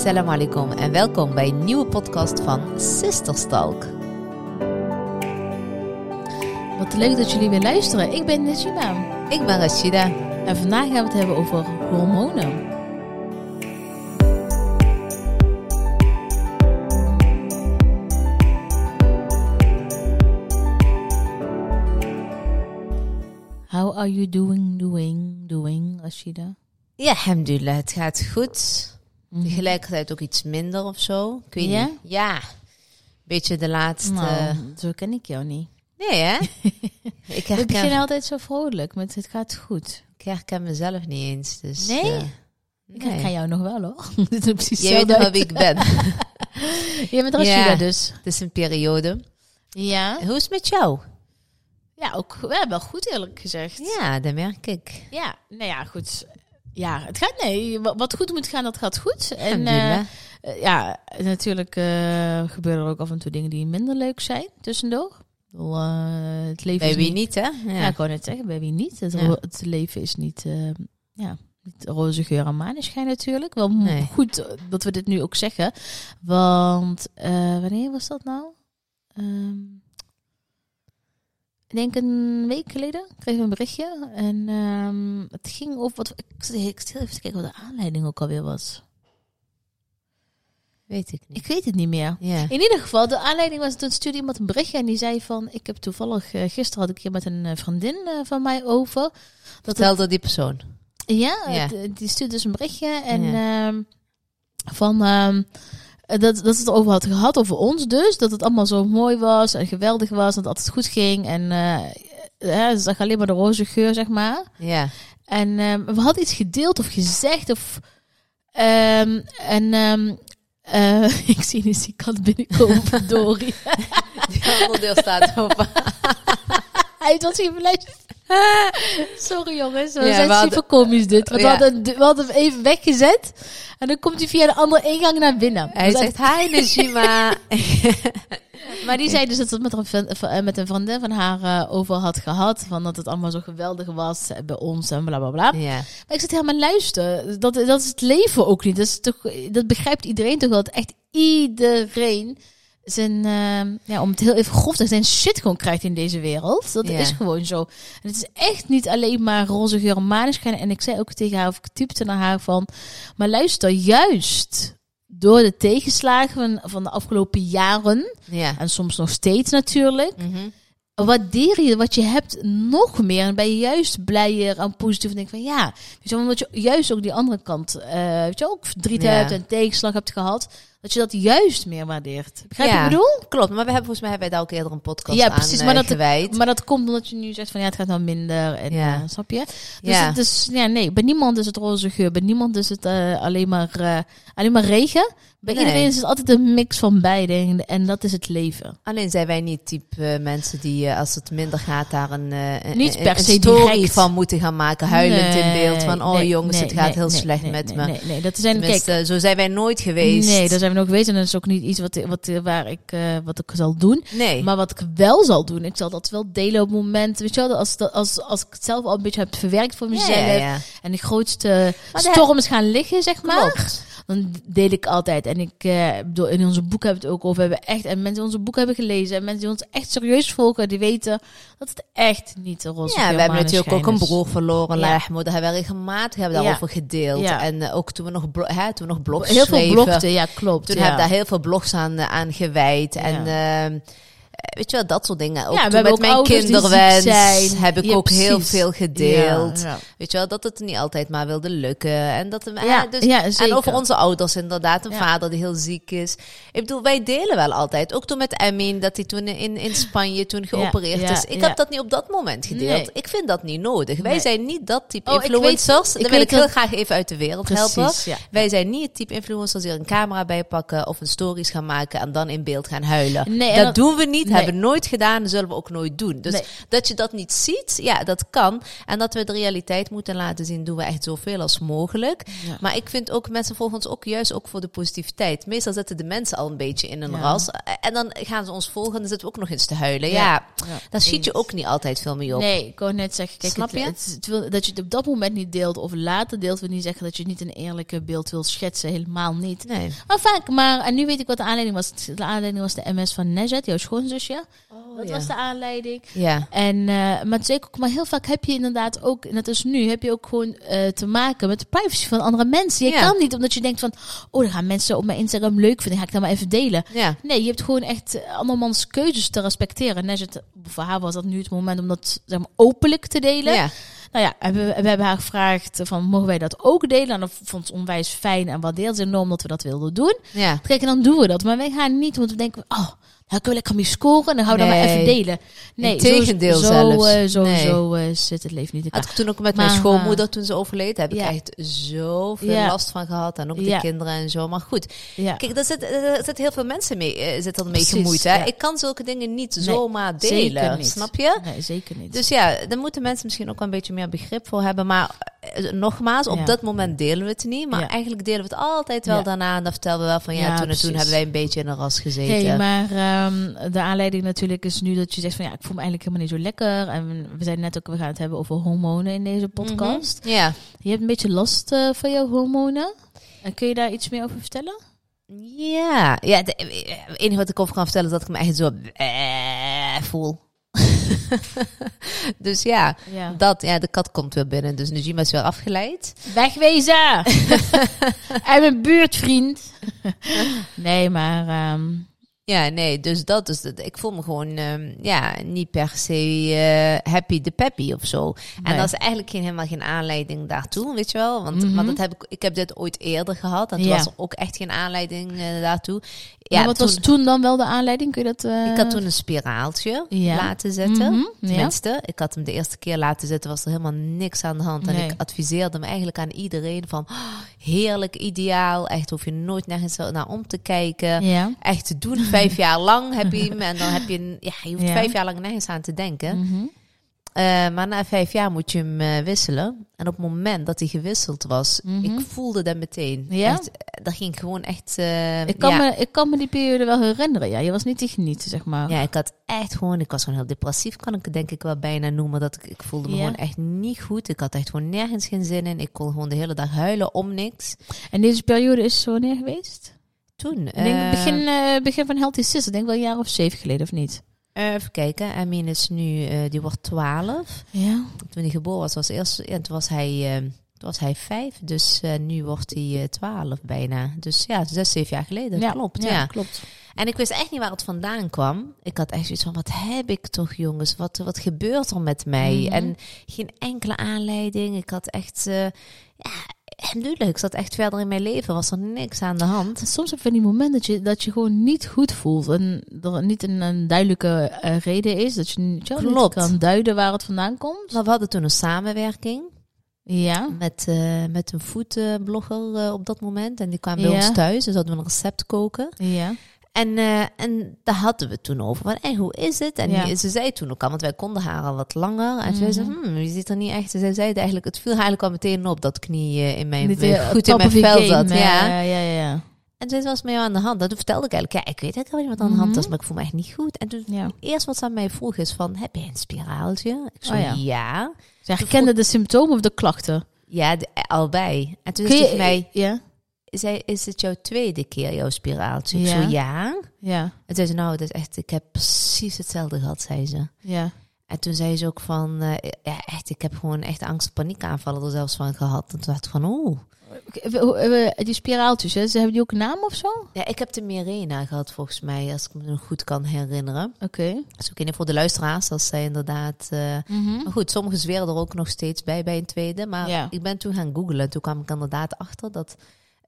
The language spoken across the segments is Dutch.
Assalamu alaikum en welkom bij een nieuwe podcast van Sisterstalk. Wat leuk dat jullie weer luisteren. Ik ben Najima. Ik ben Rashida. En vandaag gaan we het hebben over hormonen. How are you doing, doing, doing, Rashida? Ja, alhamdulillah, het gaat goed. Mhm. Tegelijkertijd ook iets minder of zo. Ik weet Ja? niet. Ja. Beetje de laatste... Nou, zo ken ik jou niet. Nee, hè? ik, herken, beginnen altijd zo vrolijk met het gaat goed. ik herken mezelf niet eens. Dus, Nee? Ik nee. herken jou nog wel hoor. Dit is precies Jij weet wel wie ik ben. Je bent Rashida Ja. dus. Het is een periode. Ja. Hoe is het met jou? Ja, ook ja, wel goed eerlijk gezegd. Ja, dat merk ik. Ja, nou ja, goed. Ja, het gaat, nee, wa- wat goed moet gaan, dat gaat goed. En eh, eh, ja, natuurlijk eh, gebeuren er ook af en toe dingen die minder leuk zijn tussendoor. Het leven Bij is wie niet... niet, hè? Ja. Ja, ik wou net zeggen, bij wie niet. Het, Ja. ro- het leven is niet, ja, niet roze geur en maneschijn natuurlijk. Wel Nee. goed dat we dit nu ook zeggen. Want, wanneer was dat nou? Ehm, ik denk een week geleden kreeg ik een berichtje. En ehm, het ging over wat... Ik ik zit even te kijken wat de aanleiding ook alweer was. Weet ik niet. Ik weet het niet meer. Ja. In ieder geval, de aanleiding was toen stuurde iemand een berichtje en die zei van, ik heb toevallig, eh, gisteren had ik hier met een eh, vriendin eh, van mij over. Dat het- Vertelde die persoon. ja, Ja. het- die stuurde dus een berichtje en Ja. ehm, van ehm, dat, dat ze het over had gehad, over ons dus. Dat het allemaal zo mooi was en geweldig was, dat het altijd goed ging. En eh ja, ze zag alleen maar de roze geur, zeg maar. Ja. En ehm, we hadden iets gedeeld of gezegd of... ehm, en ehm, eh, ik zie eens die kat binnenkomen, Dory. Die andere deur staat open. Hij was even luisteren. Sorry jongens, we Ja, zijn we hadden- super komisch dit. Want Ja. we, hadden, we hadden hem even weggezet. En dan komt hij via de andere ingang naar binnen. Hij zegt, hi Najima. Maar die zei dus dat het met een, vriend- eh, met een vriendin van haar eh, over had gehad. Van dat het allemaal zo geweldig was eh, bij ons en bla bla bla. ja. Maar ik zit helemaal luisteren. Dat, dat is het leven ook niet. Dat, is toch, dat begrijpt iedereen toch wel. Dat echt iedereen zijn, eh, ja, om het heel even grof te zijn, shit gewoon krijgt in deze wereld. Dat Ja. is gewoon zo. En het is echt niet alleen maar roze geur en. En ik zei ook tegen haar, of ik typte naar haar van, maar luister, juist door de tegenslagen van, de afgelopen jaren, Ja. en soms nog steeds natuurlijk, Mhm. waardeer je wat je hebt nog meer. En ben je juist blijer en positief. En denk van ja, weet je, omdat je juist ook die andere kant, eh weet je, ook verdriet Ja. hebt en tegenslag hebt gehad. Dat je dat juist meer waardeert. Begrijp je Ja. wat ik bedoel? Klopt, maar we hebben volgens mij hebben wij daar ook eerder een podcast Ja, aan precies, eh, maar dat- gewijd. Maar dat komt omdat je nu zegt van ja, het gaat nou minder. En, Ja. eh, snap je? Dus, Ja. het is, ja, nee, bij niemand is het roze geur. Bij niemand is het eh, alleen, maar, alleen maar regen. Bij Nee. iedereen is het altijd een mix van beide. En, en dat is het leven. Alleen zijn wij niet type mensen die als het minder gaat daar een, een, Niet een- per een se story direct. van moeten gaan maken, huilend in beeld van oh nee, jongens, het gaat heel slecht met me. Nee, nee, dat zijn, kijk, Tenminste, zo zijn wij nooit geweest. Nee, daar zijn we nog geweest. En dat is ook niet iets wat, wat, waar ik, eh, wat ik zal doen. Nee. Maar wat ik wel zal doen, ik zal dat wel delen op het moment. Weet je wel, als, als, als ik het zelf al een beetje heb verwerkt voor mezelf. ja, ja. En de grootste storm is gaan liggen, zeg maar. Klopt. Dan deel ik altijd. En ik eh, bedoel, in onze boek hebben we het ook over. We hebben echt, en mensen die onze boek hebben gelezen. En mensen die ons echt serieus volgen, die weten dat het echt niet de roze Ja, we hebben natuurlijk ook een broer verloren, Ja. Lachmo. Daar hebben we regelmatig hebben we Ja. daarover gedeeld. Ja. En eh, ook toen we nog, hè, toen we nog blogs Heel veel schreven. blokten, ja, klopt. Toen ja. heb ik daar heel veel blogs aan, eh, aan gewijd. En eh, weet je wel, dat soort dingen. Ook Ja, toen met ook mijn kinderwens heb ik Ja, ook heel veel gedeeld. Ja. Weet je wel, dat het niet altijd maar wilde lukken. En, dat, hem- Ja, dus, en over onze ouders inderdaad. Een vader die heel ziek is. Ik bedoel, wij delen wel altijd. Ook toen met Emin, dat hij toen in, in Spanje toen geopereerd is. Ik heb dat niet op dat moment gedeeld. Nee. Ik vind dat niet nodig. Wij Nee. zijn niet dat type Oh, ik influencers. weet- ik wil ik heel graag even uit de wereld helpen. Precies. Wij zijn niet het type influencers die er een camera bij pakken of een stories gaan maken en dan in beeld gaan huilen. Nee, dat dat- doen we niet, Hebben we nooit gedaan, zullen we ook nooit doen. Dus Nee. dat je dat niet ziet, ja, dat kan. En dat we de realiteit moeten laten zien, doen we echt zoveel als mogelijk. Ja. Maar ik vind ook, mensen volgen ons ook juist ook voor de positiviteit. Meestal zitten de mensen al een beetje in een Ja. ras. En dan gaan ze ons volgen en dan zitten we ook nog eens te huilen. Ja, Ja. Daar schiet je ook niet altijd veel mee op. Nee, ik wou net zeggen, kijk, Snap het- je? Het, het wil, dat je het op dat moment niet deelt of later deelt, wil niet zeggen dat je niet een eerlijke beeld wil schetsen. Helemaal niet. Nee. Maar vaak, maar, en nu weet ik wat de aanleiding was. De aanleiding was de MS van Nezet, jouw schoonzusje. dat ja. was de aanleiding. Ja. En, eh, maar zeker ook, maar heel vaak heb je inderdaad ook, en dat is nu, heb je ook gewoon eh, te maken met de privacy van andere mensen. Je Ja. kan niet omdat je denkt van, oh, dan gaan mensen op mijn Instagram leuk vinden, ga ik dat maar even delen. Ja. Nee, je hebt gewoon echt eh, andermans keuzes te respecteren. Nezet, voor haar was dat nu het moment om dat zeg maar, openlijk te delen. Ja. Nou ja, en we, we hebben haar gevraagd van, mogen wij dat ook delen? En dat vond ze onwijs fijn en waardeerde ze enorm dat we dat wilden doen. Ja. Kijk, en dan doen we dat. Maar wij gaan niet, want we denken, oh, kunnen we lekker mee scoren. Dan we dat maar Nee. even delen. Nee, Integendeel zo, zelfs. Zo, eh, zo, Nee. zo eh, zit het leven niet in Had ik toen ook met Maar, mijn schoonmoeder toen ze overleed, heb ik ja. echt zoveel Ja. last van gehad. En ook de Ja. kinderen en zo. Maar goed, Ja. kijk, daar zit, er zitten heel veel mensen mee, eh, zitten ermee Precies, gemoeid. Hè? ja. Ik kan zulke dingen niet Nee, zomaar delen. niet. Snap je? Nee, zeker niet. Dus ja, daar moeten mensen misschien ook wel een beetje meer begrip voor hebben. Maar nogmaals, op Ja. dat moment delen we het niet. Maar Ja. eigenlijk delen we het altijd wel Ja. daarna. En dan vertellen we wel van ja, Ja, toen en toen hebben wij een beetje in een ras gezeten. Hey, maar ehm, de aanleiding natuurlijk is nu dat je zegt van ja, ik voel me eigenlijk helemaal niet zo lekker. En we zijn net ook, we gaan het hebben over hormonen in deze podcast. Mhm. Ja. Je hebt een beetje last eh, van jouw hormonen. En kun je daar iets meer over vertellen? Ja, ja de- eh, het enige wat ik over kan vertellen is dat ik me echt zo eh, voel. dus ja, Ja. dat, ja, de kat komt weer binnen. Dus Najima is weer afgeleid. Wegwezen! en mijn buurtvriend. nee, maar... ehm, Ja, nee, dus dat is het. Ik voel me gewoon ehm, ja, niet per se eh, happy de peppy of zo. En dat is eigenlijk geen, helemaal geen aanleiding daartoe, weet je wel. Want, Mhm. maar dat heb ik, ik heb dit ooit eerder gehad. En toen Ja. was er ook echt geen aanleiding eh, daartoe. ja, Ja, wat toen, was toen dan wel de aanleiding? Kun je dat... eh, ik had toen een spiraaltje Ja. laten zetten. Mhm, ja. Tenminste, ik had hem de eerste keer laten zetten, was er helemaal niks aan de hand. En Nee. ik adviseerde hem eigenlijk aan iedereen van, oh, heerlijk, ideaal. Echt hoef je nooit nergens naar om te kijken. Ja. Echt te doen, vijf jaar lang heb je hem. En dan heb je, een, ja, je hoeft Ja. vijf jaar lang nergens aan te denken. Mhm. Eh, maar na vijf jaar moet je hem eh, wisselen. En op het moment dat hij gewisseld was, Mhm. ik voelde dat meteen. Ja? Echt, eh, dat ging gewoon echt... Ik, kan ja. me, ik kan me die periode wel herinneren. Ja, je was niet te genieten, zeg maar. Ja, ik had echt gewoon, ik was gewoon heel depressief, kan ik het denk ik wel bijna noemen. Dat ik, ik voelde me Ja. gewoon echt niet goed. Ik had echt gewoon nergens geen zin in. Ik kon gewoon de hele dag huilen om niks. En deze periode is wanneer geweest? Toen, Ik denk eh, begin, eh, begin van Healthy Sister. Ik denk wel een jaar of zeven geleden, of niet? eh, even kijken, Amin is nu, die wordt 12. Ja. Toen hij geboren was, was eerst, ja, toen was hij, toen was hij vijf. Dus nu wordt hij eh, 12 bijna. Dus ja, zes, zeven jaar geleden. ja. Klopt, ja. klopt. En ik wist echt niet waar het vandaan kwam. Ik had echt zoiets van, wat heb ik toch jongens? Wat, wat gebeurt er met mij? Mhm. En geen enkele aanleiding. Ik had echt, ja, duidelijk. Ik zat echt verder in mijn leven. Was er niks aan de hand. En soms heb je die moment dat je, dat je gewoon niet goed voelt. En er niet een, een duidelijke eh, reden is. Dat je niet, kan duiden waar het vandaan komt. Maar we hadden toen een samenwerking Ja. met, eh, met een foodblogger eh, op dat moment. En die kwam bij Ja. ons thuis. Dus hadden we een recept koken. Ja. En, eh, en daar hadden we toen over. Van, hey, hoe is het? En Ja. ze zei toen ook al, want wij konden haar al wat langer. En toen zei Mhm. ze, hmm, je ziet er niet echt... Ze zei eigenlijk, het viel eigenlijk al meteen op dat knie in mijn, eh, goed in mijn vel zat. eh, ja. ja, ja, ja. En toen was met jou aan de hand. Dat vertelde ik eigenlijk. Ja, ik weet eigenlijk wel niet wat aan de hand Mhm. was, maar ik voel me echt niet goed. En toen, ja. eerst wat ze aan mij vroeg is van, heb je een spiraaltje? Ik zo, Oh ja. ja. Ze herkende de symptomen of de klachten. Ja, de- allebei. En toen zei ze mij, Ja. Zei, is het jouw tweede keer, jouw spiraaltje? Ik Ja. zo, ja. Ja. En zei ze, nou, dat is echt, ik heb precies hetzelfde gehad, zei ze. Ja. En toen zei ze ook van, eh, ja, echt, ik heb gewoon echt angst- paniekaanvallen er zelfs van gehad. En toen dacht ik van, we- Die spiraaltjes, hè, ze hebben die ook een naam of zo? Ja, ik heb de Mirena gehad volgens mij, als ik me nog goed kan herinneren. Oké. Dus ook in voor de luisteraars, als zij inderdaad... eh, Mhm. maar goed, sommigen zweren er ook nog steeds bij bij een tweede. Maar Ja. ik ben toen gaan googlen. Toen kwam ik inderdaad achter dat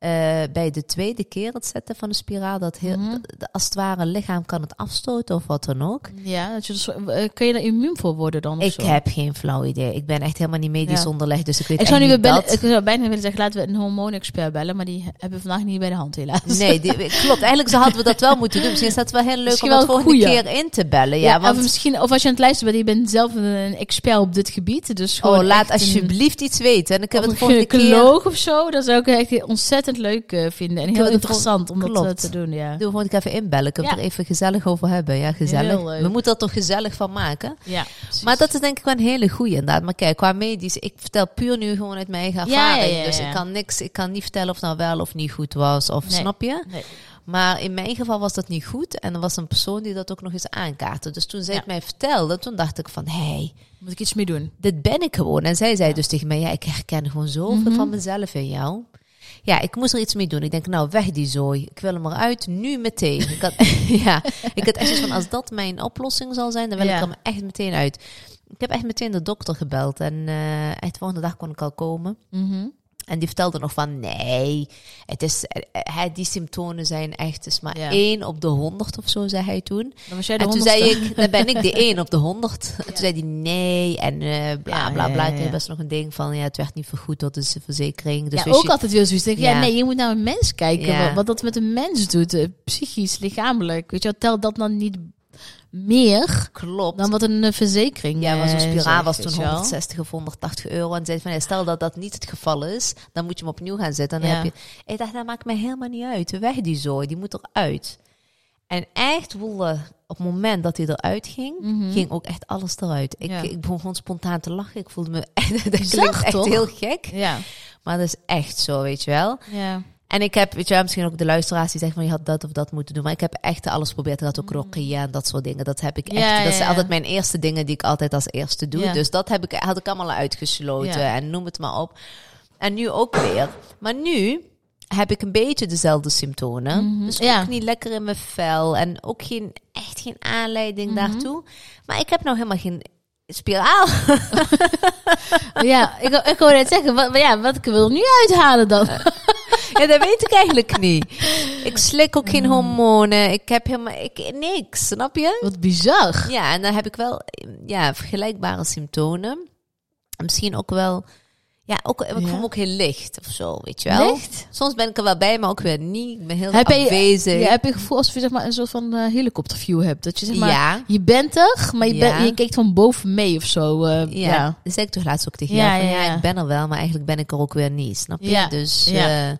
eh, bij de tweede keer het zetten van de spiraal, dat heel, Mhm. d- als het ware lichaam kan het afstoten of wat dan ook. Ja, dat je dus, eh, kun je er immuun voor worden dan? Ik zo? heb geen flauw idee. Ik ben echt helemaal niet medisch Ja. onderlegd, dus ik weet Ik zou, nu niet bellen, dat. ik zou bijna willen zeggen, laten we een hormoonexpert bellen, maar die hebben we vandaag niet bij de hand helaas. Nee, die, klopt. Eigenlijk hadden we dat wel moeten doen. Misschien is dat wel heel leuk Misschien om dat wel een volgende goeie. keer in te bellen. Ja, Ja, want of misschien, of als je aan het luisteren bent, je bent zelf een, een expert op dit gebied, dus gewoon oh, laat een- alsjeblieft iets weten. En ik heb het een volgende keer... gynaecoloog of zo, dat zou ik echt ontzettend leuk eh, vinden en heel interessant om dat klopt. eh, te doen, ja. Doe gewoon even inbellen. Kunnen we er even gezellig over hebben. Ja, gezellig. We moeten er toch gezellig van maken. Ja, Maar dat is denk ik wel een hele goeie inderdaad. Maar kijk, qua medisch, ik vertel puur nu gewoon uit mijn eigen Ja, ja, ervaring. Dus ik kan niks, ik kan niet vertellen of nou wel of niet goed was. Of Nee. snap je? Nee. Maar in mijn geval was dat niet goed. En er was een persoon die dat ook nog eens aankaartte. Dus toen zij Ja. het mij vertelde, toen dacht ik van, hé, hey, Moet ik iets mee doen? dit ben ik gewoon. En zij zei dus tegen mij, ja, ik herken gewoon zoveel Mhm. van mezelf in jou. Ja, ik moest er iets mee doen. Ik denk, nou, weg die zooi. Ik wil hem eruit, nu meteen. Ik had, ja, ik had echt zoiets van, als dat mijn oplossing zal zijn, dan wil Ja. ik er echt meteen uit. Ik heb echt meteen de dokter gebeld. En eh echt de volgende dag kon ik al komen. Mhm. En die vertelde nog van, nee, het is, eh, eh, die symptomen zijn echt, het is maar Ja. één op de honderd of zo, zei hij toen. Dan was jij de En toen honderdste. zei ik, dan ben ik de één op de honderd. En toen zei hij nee en eh, bla Ja, bla ja, bla. ja, ja. best nog een ding van, ja, het werd niet vergoed door de verzekering. Dus ja, ook je- altijd weer zoiets. Ja. Ja. nee, je moet naar een mens kijken. Ja. Wat, wat dat met een mens doet. psychisch, lichamelijk. Weet je, tel dat dan niet meer klopt. dan wat een eh, verzekering ja, maar zo'n eh, spiraal was toen je wel. 160 of 180 euro. En zei van, ja, stel dat dat niet het geval is, dan moet je hem opnieuw gaan zetten. Dan Ja. heb je, ik dacht, dat maakt mij helemaal niet uit. Weg die zooi, die moet eruit. En echt voelde, op het moment dat hij eruit ging, Mhm. ging ook echt alles eruit. Ik, Ja. ik begon gewoon spontaan te lachen. Ik voelde me echt, dat klinkt echt heel gek. Ja, Maar dat is echt zo, weet je wel. ja. En ik heb, weet je misschien ook de luisteraars die zeggen van je had dat of dat moeten doen. Maar ik heb echt alles geprobeerd. Had ook rokken en dat soort dingen. Dat heb ik echt. Mm. Ja, ja, dat zijn ja. altijd mijn eerste dingen die ik altijd als eerste doe. Ja. Dus dat heb ik, had ik allemaal uitgesloten. Ja. En noem het maar op. En nu ook weer. Maar nu heb ik een beetje dezelfde symptomen. Mhm. Dus Ja. ook niet lekker in mijn vel. En ook geen, echt geen aanleiding Mhm. daartoe. Maar ik heb nou helemaal geen spiraal. ja, ik, ik wou net zeggen, wat, ja, wat ik wil nu uithalen dan? Ja, dat weet ik eigenlijk niet. Ik slik ook geen hormonen. Ik heb helemaal ik, niks, snap je? Wat bizar. Ja, en dan heb ik wel ja, vergelijkbare symptomen. En misschien ook wel... Ja, ook, ik Ja. voel me ook heel licht of zo, weet je wel. Licht? Soms ben ik er wel bij, maar ook weer niet. Ik ben heel Heb je, afwezig. ja, heb je het gevoel alsof je zeg maar, een soort van eh, helikopterview hebt? Dat je zeg maar, ja, je bent er, maar je, je kijkt van boven mee of zo. eh, ja. ja. Dat zei ik toch laatst ook tegen Ja, jou. Van, ja, ik ben er wel, maar eigenlijk ben ik er ook weer niet, snap je? Dus ja.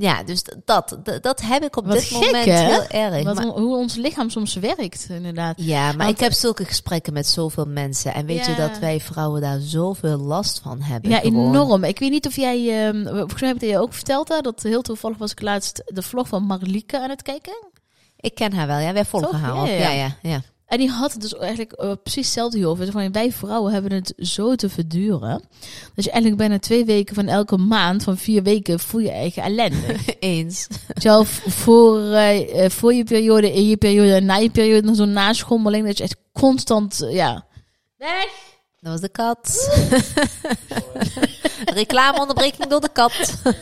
Ja, dus dat, dat heb ik op Wat dit gek, moment hè? heel erg. Wat, Maar- hoe ons lichaam soms werkt, inderdaad. Ja, maar Want- ik heb zulke gesprekken met zoveel mensen. En weet je dat wij vrouwen daar zoveel last van hebben? Ja, gewoon. enorm. Ik weet niet of jij, ehm volgens mij heb ik je ook verteld, hè, dat heel toevallig was ik laatst de vlog van Marlieke aan het kijken. Ik ken haar wel, ja. Wij volgen Toch? haar ja, Ja, ja. En die had het dus eigenlijk eh, precies hetzelfde hierover. Dus Van, wij vrouwen hebben het zo te verduren. Dat je eigenlijk bijna twee weken van elke maand, van vier weken, voel je eigen ellende. Eens. V- voor, eh, eh, voor je periode, in je periode en na je periode nog zo'n naschommeling. Dat je echt constant, ja... Weg! Dat was de kat. Reclameonderbreking door de kat.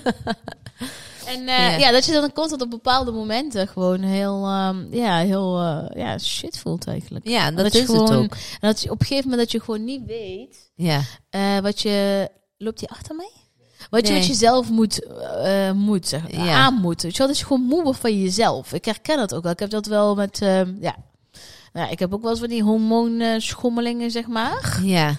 En eh, Ja. ja. dat je dan constant op bepaalde momenten gewoon heel, ehm, ja, heel eh, ja, shit voelt eigenlijk. Ja, dat, is gewoon, het ook. En dat je op een gegeven moment dat je gewoon niet weet Ja. eh, wat je... Loopt die achter mij? Wat je met jezelf moet, moet zeg, Ja. aan moet. Weet je wel, dat je gewoon moe wordt van jezelf. Ik herken dat ook wel. Ik heb dat wel met, ehm, ja... Nou, ik heb ook wel eens van die hormoonschommelingen, zeg maar. Ja.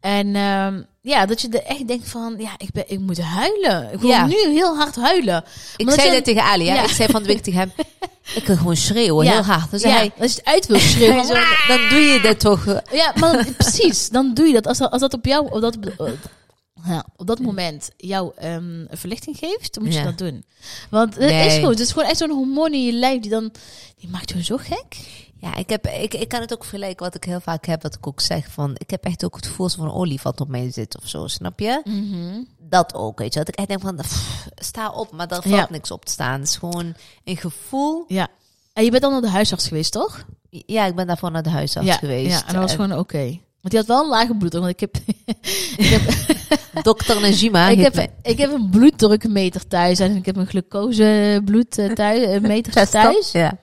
En ehm, ja, dat je er echt denkt van, ja, ik, ben, ik moet huilen. Ik wil Ja. nu heel hard huilen. Ik zei je- dat tegen Ali. Ja. Ja. Ik zei van de week tegen hem. Ik wil gewoon schreeuwen, Ja. heel hard. Ja, hij. als je het uit wil schreeuwen. zo, dan doe je dat toch. Ja, maar precies, dan doe je dat. Als dat, als dat op jou, op dat, ja, op dat moment jou ehm, verlichting geeft, dan moet je dat doen. Want het Nee. is goed, het is gewoon echt zo'n hormoon in je lijf die dan, die maakt je zo gek. Ja, ik, heb, ik, ik kan het ook vergelijken wat ik heel vaak heb, wat ik ook zeg. Van, ik heb echt ook het gevoel er een olifant op mij zit of zo, snap je? Dat ook, weet je. Dat ik echt denk van, pff, sta op, maar daar valt Ja. niks op te staan. Het is gewoon een gevoel. Ja. En je bent dan naar de huisarts geweest, toch? Ja, ik ben daarvoor naar de huisarts ja, geweest. Ja, en dat was En- gewoon oké. Want die had wel een lage bloeddruk, want ik heb, ik heb Dokter Najima ik, heb, ik heb een bloeddrukmeter thuis en ik heb een glucose bloed eh, meter thuis. Ja.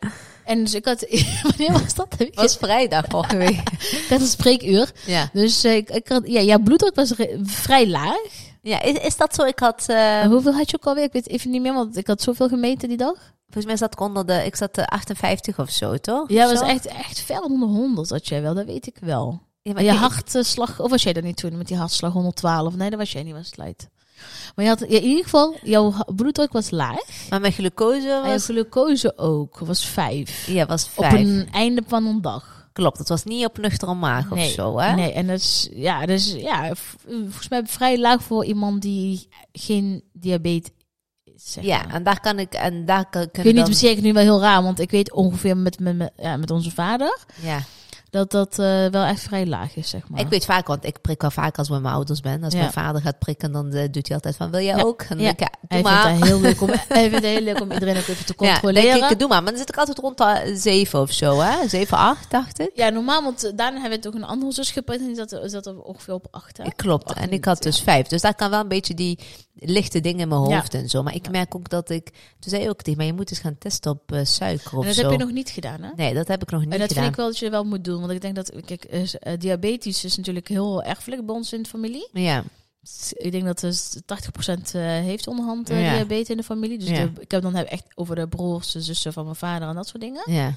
En dus ik had, wanneer was dat? Ik was vrijdag vorige week. had een spreekuur. Ja. Dus eh, ik, ik had, ja, jouw bloeddruk was vrij laag. ja, is, is dat zo? Ik had, eh, hoeveel had je ook alweer? Ik weet even niet meer, want ik had zoveel gemeten die dag. volgens mij zat ik onder de, ik zat de 58 of zo, toch? Ja, was echt, echt ver onder 100 had jij wel, dat weet ik wel. Ja, Maar je ik- hartslag, of was jij dat niet toen met die hartslag 112? Nee, dat was jij niet, was het. Maar je had, ja, in ieder geval, jouw bloeddruk was laag. Maar mijn glucose En je was, glucose ook, was 5. ja, was Op vijf. een einde van een dag. Klopt, het was niet op nuchtere maag nee, of zo, hè? Nee, en dat is, ja, is, ja, volgens mij vrij laag voor iemand die geen diabetes. Zeg Ja, maar. en daar kan ik, en daar kan Ik ik weet niet, zeker nu wel heel raar, want ik weet ongeveer met, met, met, ja, met onze vader Ja, dat dat eh, wel echt vrij laag is, zeg maar. ik weet vaak, want ik prik al vaak als ik bij mijn ouders ben. Als Ja. mijn vader gaat prikken, dan eh, doet hij altijd van, wil jij Ja. ook? En Ja. ik, ja, doe maar. heel leuk om, hij vindt het heel leuk om iedereen ook even te Ja, controleren. denk ik, doe maar. Maar dan zit ik altijd rond de zeven of zo, hè? Zeven, acht, dacht ik. Ja, normaal, want eh, daarna hebben we toch een andere zus geprikt en die zat, zat er ongeveer op acht. hè? Klopt. Acht En ik had dus vijf. Dus daar kan wel een beetje die lichte dingen in mijn Ja. hoofd en zo. Maar ik merk ook dat ik... Toen zei je ook tegen mij, je moet eens gaan testen op eh, suiker of En dat zo. heb je nog niet gedaan, hè? Nee, dat heb ik nog niet En dat gedaan. vind ik wel dat je wel moet doen. Want ik denk dat, kijk, eh, diabetes is natuurlijk heel erfelijk bij ons in de familie. Ja, Dus Ik denk dat dus 80% eh, heeft onderhand Ja. diabetes in de familie. Dus Ja. de- ik heb dan heb echt over de broers, de zussen van mijn vader en dat soort dingen. ja.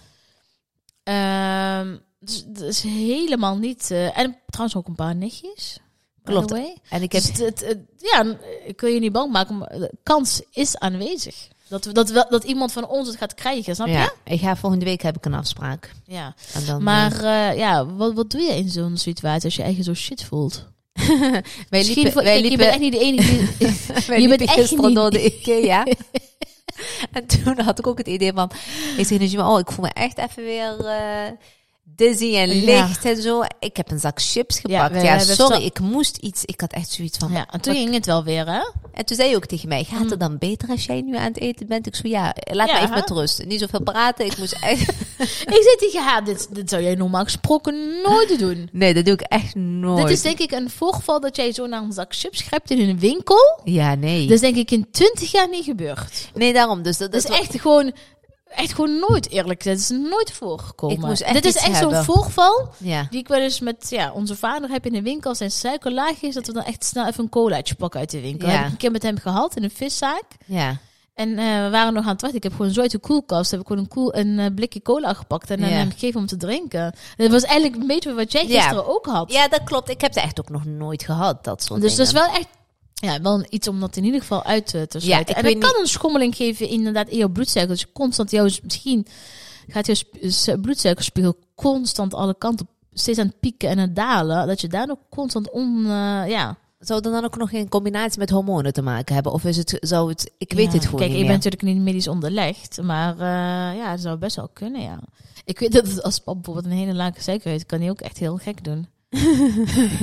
Ehm, dus dat is helemaal niet... en trouwens ook een paar nichtjes. Klopt. En ik heb... Dus het, het- het- ja, ik wil je niet bang maken, maar de kans is aanwezig. Dat, we, dat, wel, dat iemand van ons het gaat krijgen, snap je? ja, ik ga volgende week heb ik een afspraak. Ja. En dan, Maar eh, eh, ja, wat, wat doe je in zo'n situatie als je eigen zo shit voelt? wij Misschien liepen, voor, wij kijk, je bent echt niet de enige die... je bent echt niet- door de Ikea. en toen had ik ook het idee van... Ik zeg dus, oh, ik voel me echt even weer... eh, dizzy en Ja. licht en zo. Ik heb een zak chips gepakt. Ja, sorry, zo- ik moest iets. Ik had echt zoiets van. ja, en toen ging het wel weer, hè? En toen zei je ook tegen mij: Gaat Mm. het dan beter als jij nu aan het eten bent? Ik zo ja, laat Ja, me even hè? met rust. Niet zoveel praten. Ik moest echt. Ik zei tegen haar, dit, dit zou jij normaal gesproken nooit doen. Nee, dat doe ik echt nooit. Dit is denk ik een voorval dat jij zo naar een zak chips grijpt in een winkel. Ja, nee. Dat is denk ik in twintig jaar niet gebeurd. nee, daarom. Dus dat, Dat is echt gewoon, echt gewoon nooit eerlijk gezegd. Het is nooit voorgekomen. Ik moest echt Dit is echt zo'n voorval Ja. die ik wel eens met ja, onze vader heb in de winkel. Zijn suiker laag is, dat we dan echt snel even een colaatje pakken uit de winkel. Ja. Heb ik een keer met hem gehad in een viszaak. Ja. En eh, we waren nog aan het wachten. Ik heb gewoon zo uit de koelkast heb ik gewoon een, koel, een eh, blikje cola gepakt en Ja. hem gegeven om te drinken. Dat was eigenlijk een beetje wat jij Ja. gisteren ook had. ja, dat klopt. Ik heb het echt ook nog nooit gehad. Dat soort dus dat is wel echt ja, wel iets om dat in ieder geval uit te, sluiten. ik en dat kan een schommeling geven inderdaad in jouw bloedsuiker. Dus je constant jouw, misschien gaat jouw bloedsuikerspiegel constant alle kanten steeds aan het pieken en aan het dalen. Dat je daar ook constant on, eh, ja. Zou het dan ook nog in combinatie met hormonen te maken hebben? Of is het, zou het, ik weet Ja, het gewoon Kijk, niet ik meer. ben natuurlijk niet medisch onderlegd, maar eh, ja, dat zou best wel kunnen, ja. Ik weet dat het als pap bijvoorbeeld een hele lage suiker heeft, kan hij ook echt heel gek doen.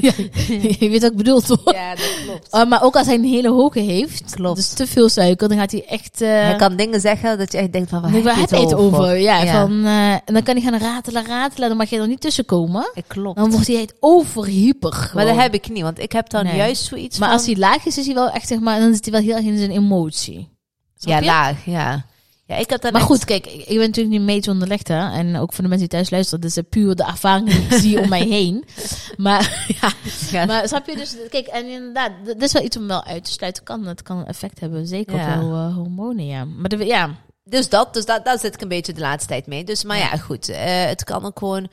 Ja, je weet wat ik bedoel, toch? Ja, dat klopt. Uh, maar ook als hij een hele hoge heeft, Klopt. dus te veel suiker, dan gaat hij echt... eh, Hij kan dingen zeggen dat je echt denkt van, waar heb je het over? over? Ja, Ja. Van, eh, en dan kan hij gaan ratelen, ratelen, dan mag je er niet tussenkomen. Klopt. Dan wordt hij overhyper Maar dat heb ik niet, want ik heb dan Nee. juist zoiets Maar van... als hij laag is, is hij wel echt, zeg maar, dan zit hij wel heel erg in zijn emotie. Snap ja, je? laag, ja. Ja, ik heb dan Maar goed, kijk, ik ben natuurlijk niet medisch onderlegd, hè. En ook voor de mensen die thuis luisteren, dit is puur de ervaring die ik zie om mij heen. Maar, ja, Ja. maar snap je dus, kijk, en inderdaad, dit is wel iets om wel uit te sluiten. Kan, het kan een effect hebben, zeker Ja. op jouw eh, hormonen, ja. Maar de, ja, Dus dat, dus dat, daar zit ik een beetje de laatste tijd mee. Dus, maar ja, goed. eh, het kan ook gewoon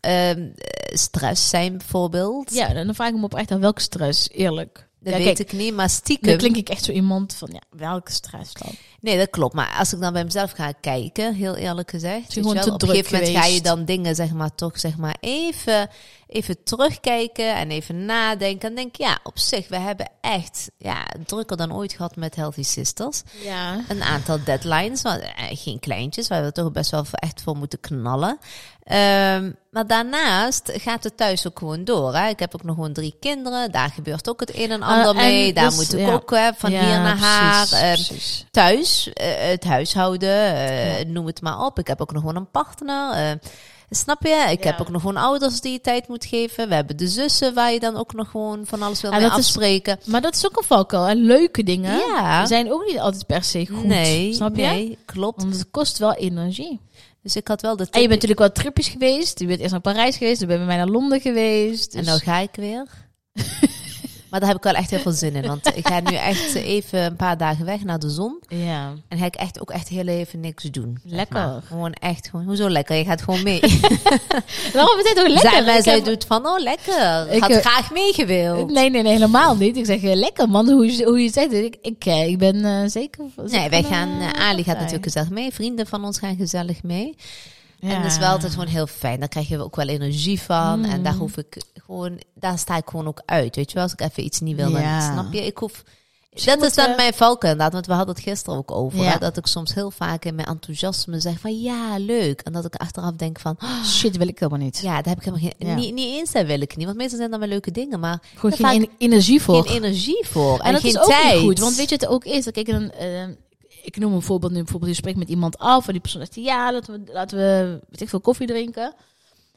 ehm, eh, stress zijn, bijvoorbeeld. ja, dan vraag ik me op echt aan welke stress, eerlijk. Dat ja, weet kijk, ik niet, maar stiekem... Dan klink ik echt zo iemand van, ja, welke stress dan? Nee, dat klopt. Maar als ik dan bij mezelf ga kijken, heel eerlijk gezegd. wel, op een gegeven moment ga je dan dingen, zeg maar, toch zeg maar even, even terugkijken en even nadenken. En denk, ja, op zich, we hebben echt ja, drukker dan ooit gehad met Healthy Sisters. Ja. Een aantal deadlines, maar eh, geen kleintjes, waar we toch best wel echt voor moeten knallen. Ehm, maar daarnaast gaat het thuis ook gewoon door. Hè? Ik heb ook nog gewoon drie kinderen. Daar gebeurt ook het een en ander Ah, en mee. Daar dus, moet ik ja. ook hè, van Ja, hier naar haar. precies, Ehm, precies. thuis, eh, het huishouden, eh, noem het maar op. Ik heb ook nog gewoon een partner. eh, Snap je? Ik Ja. heb ook nog gewoon ouders die je tijd moet geven. We hebben de zussen waar je dan ook nog gewoon van alles wil Ja, mee is- afspreken. Maar dat is ook een valkuil. hè. Leuke dingen Ja. zijn ook niet altijd per se goed. nee, snap je? nee, klopt. Want het kost wel energie. Dus ik had wel de En je bent natuurlijk wel tripjes geweest. Je bent eerst naar Parijs geweest. Dan ben je bij mij naar Londen geweest. Dus... En nou ga ik weer. maar daar heb ik wel echt heel veel zin in. Want ik ga nu echt even een paar dagen weg naar de zon. Ja, En ga ik echt ook echt heel even niks doen. zeg Lekker. maar. Gewoon echt gewoon. Hoezo lekker? Je gaat gewoon mee. waarom is dit ook lekker? Zij, zij heb- doet van, oh lekker. Ik had heb- graag meegewild. Nee, nee, nee, helemaal niet. Ik zeg eh, lekker man, hoe je, hoe je zegt. Ik, ik, eh, ik ben eh, zeker... Nee, wij gaan, uh, eh, Ali gaat natuurlijk gezellig mee. Vrienden van ons gaan gezellig mee. En dat is wel altijd gewoon heel fijn. Daar krijg je ook wel energie van. En Mm. daar hoef ik gewoon, daar sta ik gewoon ook uit. Weet je wel, als ik even iets niet wil, dan snap je. Ik hoef. Dat is dan we- mijn valken inderdaad, want we hadden het gisteren ook over. Ja. Hè, dat ik soms heel vaak in mijn enthousiasme zeg van ja, leuk. En dat ik achteraf denk van oh, Shit, wil ik helemaal niet. ja, daar heb ik helemaal geen. Niet, niet eens dat wil ik niet, want meestal zijn dat wel leuke dingen, maar Gewoon geen energie voor. geen energie voor en, En dat geen is ook tijd. niet goed. Want weet je het ook is? Dat ik een, ik noem een voorbeeld nu. Bijvoorbeeld, je spreekt met iemand af. En die persoon zegt, ja, laten we, laten we weet ik veel, koffie drinken.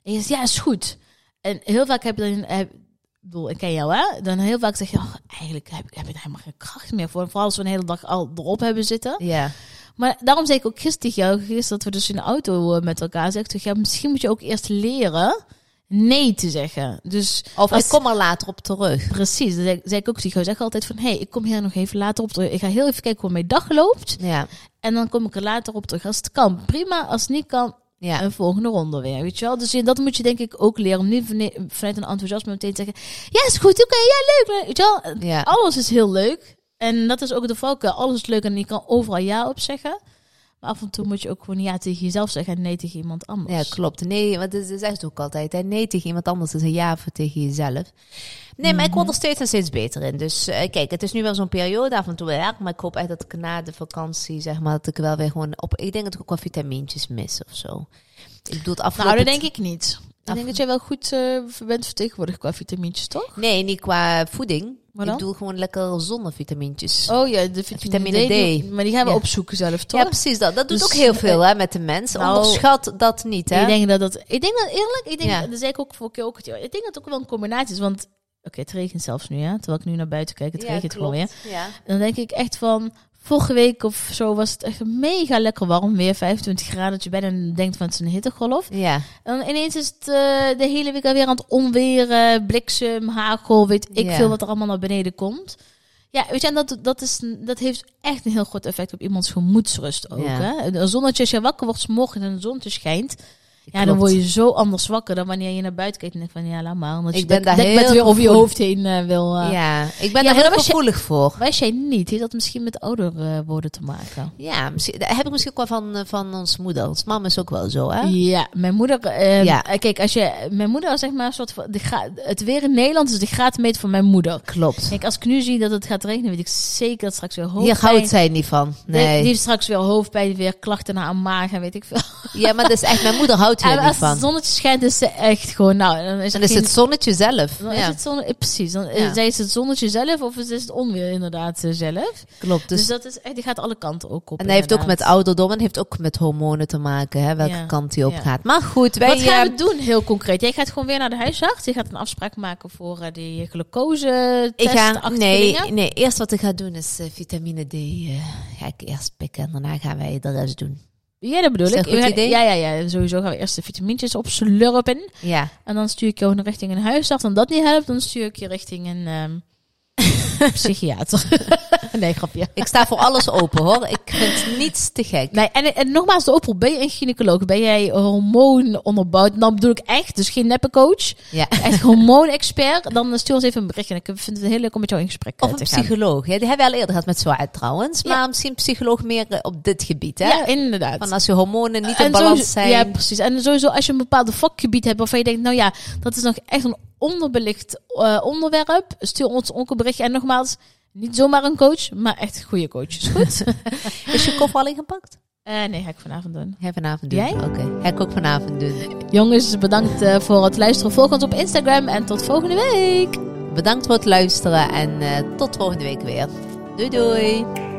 En je zegt, ja, is goed. En heel vaak heb je dan... Heb, ik bedoel, ik ken jou, hè? Dan heel vaak zeg je, oh, eigenlijk heb, ik- heb ik er helemaal geen kracht meer voor. Vooral als we een hele dag al erop hebben zitten. Ja, Maar daarom zei ik ook gisteren jou, gisteren dat we dus in de auto eh, met elkaar zeggen, ja, misschien moet je ook eerst leren nee te zeggen. Dus of als- ik kom er later op terug. Precies, dat zei, zei ik ook tegen. Zeg altijd van, hé, hey, ik kom hier nog even later op terug. Ik ga heel even kijken hoe mijn dag loopt. Ja, En dan kom ik er later op terug. Als het kan, prima. Als het niet kan, ja. een volgende ronde weer. Weet je wel? Dus dat moet je denk ik ook leren. Om niet vanuit een enthousiasme meteen te zeggen, ja, is goed, oké, ja, leuk. leuk. Weet je wel? ja. Alles is heel leuk. En dat is ook de valkuil. Alles is leuk en je kan overal ja op zeggen. Maar af en toe moet je ook gewoon ja tegen jezelf zeggen en nee tegen iemand anders. Ja, klopt. Nee, want dat zegt ook altijd. Hè? Nee tegen iemand anders is een ja voor tegen jezelf. Nee, maar ik word er steeds en steeds beter in. Dus eh, kijk, het is nu wel zo'n periode af en toe erg. Maar ik hoop echt dat ik na de vakantie, zeg maar, dat ik wel weer gewoon op... Ik denk dat ik ook wel vitamintjes mis of zo. Ik bedoel, het afgelopen... Nou, dat denk ik niet. Ik denk dat jij wel goed eh, bent vertegenwoordigd qua vitamintjes, toch? Nee, niet qua voeding. Maar ik bedoel gewoon lekker zonnevitamintjes. Oh ja, de vitamine, Vitamine D. D. die- maar die gaan we Ja. opzoeken zelf, toch? ja, precies dat. Dat doet Dus, ook heel veel hè, met de mens. nou, Onderschat dat niet, hè? Ik denk dat dat... Ik denk dat eerlijk, ik denk, Ja. dat zei ik ook keer ook. Ik denk dat het ook wel een combinatie is, want... Oké, het regent zelfs nu, ja. Terwijl ik nu naar buiten kijk, het Ja, regent gewoon weer. Ja. En dan denk ik echt van... Vorige week of zo was het echt mega lekker warm. Weer 25 graden. Dat je bijna denkt van het is een hittegolf. Ja. En dan ineens is het eh, de hele week alweer aan het onweren. Bliksem, hagel, weet ik Ja. veel wat er allemaal naar beneden komt. Ja, weet je, en dat, dat, is, dat heeft echt een heel groot effect op iemands gemoedsrust ook. Ja. Hè? Een zonnetje, als je wakker wordt 's morgens en een zonnetje schijnt. Ja, dan word je zo anders wakker dan wanneer je naar buiten kijkt en denkt van ja, laat maar. Omdat Ik je ben daar heel weer over je hoofd heen eh, wil. eh. ja, ik ben Ja, daar heel was gevoelig voor. Wist jij niet? Heeft dat misschien met ouder eh, worden te maken? Ja, misschien, dat heb ik misschien ook wel van, van ons moeder. Ons mama is ook wel zo, hè? Ja, mijn moeder. Ja. Kijk, als je. Mijn moeder is zeg maar een soort van. De gra- het weer in Nederland is de graadmeter van mijn moeder. Klopt. Kijk, als ik nu zie dat het gaat regenen, weet ik zeker dat straks weer hoofdpijn. Hier houdt zij niet van. Die- Die Nee. heeft straks weer hoofdpijn, weer klachten naar haar maag en weet ik veel. Ja, maar dat is echt, mijn moeder houdt niet als het zonnetje schijnt, is ze echt gewoon. Nou, dan is, Dan is geen- het zonnetje zelf. Dan is Ja, het eh, precies. Dan Ja. ja. zij is het zonnetje zelf of is het onweer inderdaad eh, zelf. klopt. Dus, Dus, dat is echt, die gaat alle kanten ook op. en hij heeft ook met ouderdom en heeft ook met hormonen te maken, hè, welke Ja. kant hij op Ja. gaat. Maar goed, wij... Wat gaan eh, we doen heel concreet? Jij gaat gewoon weer naar de huisarts. Je gaat een afspraak maken voor eh, die glucose ik ga, nee, nee, eerst wat ik ga doen is eh, vitamine D. eh, ga ik eerst pikken en daarna gaan wij de rest doen. Ja, dat bedoel dat ik. goed idee? Ja, ja, ja. Sowieso gaan we eerst de vitamintjes opslurpen. Ja, En dan stuur ik jou richting een huisarts. En dat niet helpt, dan stuur ik je richting een ehm, psychiater. nee, grapje. ik sta voor alles open hoor. Ik vind niets te gek. Nee, en, en nogmaals, de oproep. Ben je een gynaecoloog? Ben jij hormoon onderbouwd? Dan bedoel ik echt, dus geen neppe coach. Ja. Echt hormoonexpert. Dan stuur ons even een berichtje. En ik vind het heel leuk om met jou in gesprek eh, Of een te gaan. psycholoog. Ja, die hebben we al eerder gehad met Zwaard trouwens. Ja. Maar misschien een psycholoog meer eh, op dit gebied. Hè? Ja, inderdaad. Van als je hormonen niet in balans zijn. Ja, precies. En sowieso als je een bepaald vakgebied hebt waarvan je denkt, nou ja, dat is nog echt een onderbelicht eh, onderwerp. Stuur ons ook een. En nogmaals, niet zomaar een coach, maar echt goede coaches. Goed? Is je koffer al ingepakt? Eh, nee, ga ik vanavond doen. Ga ik vanavond doen. Jij? Oké, ga ik ook vanavond doen. Jongens, bedankt eh, voor het luisteren. Volg ons op Instagram en tot volgende week. Bedankt voor het luisteren en tot volgende week weer. Doei doei!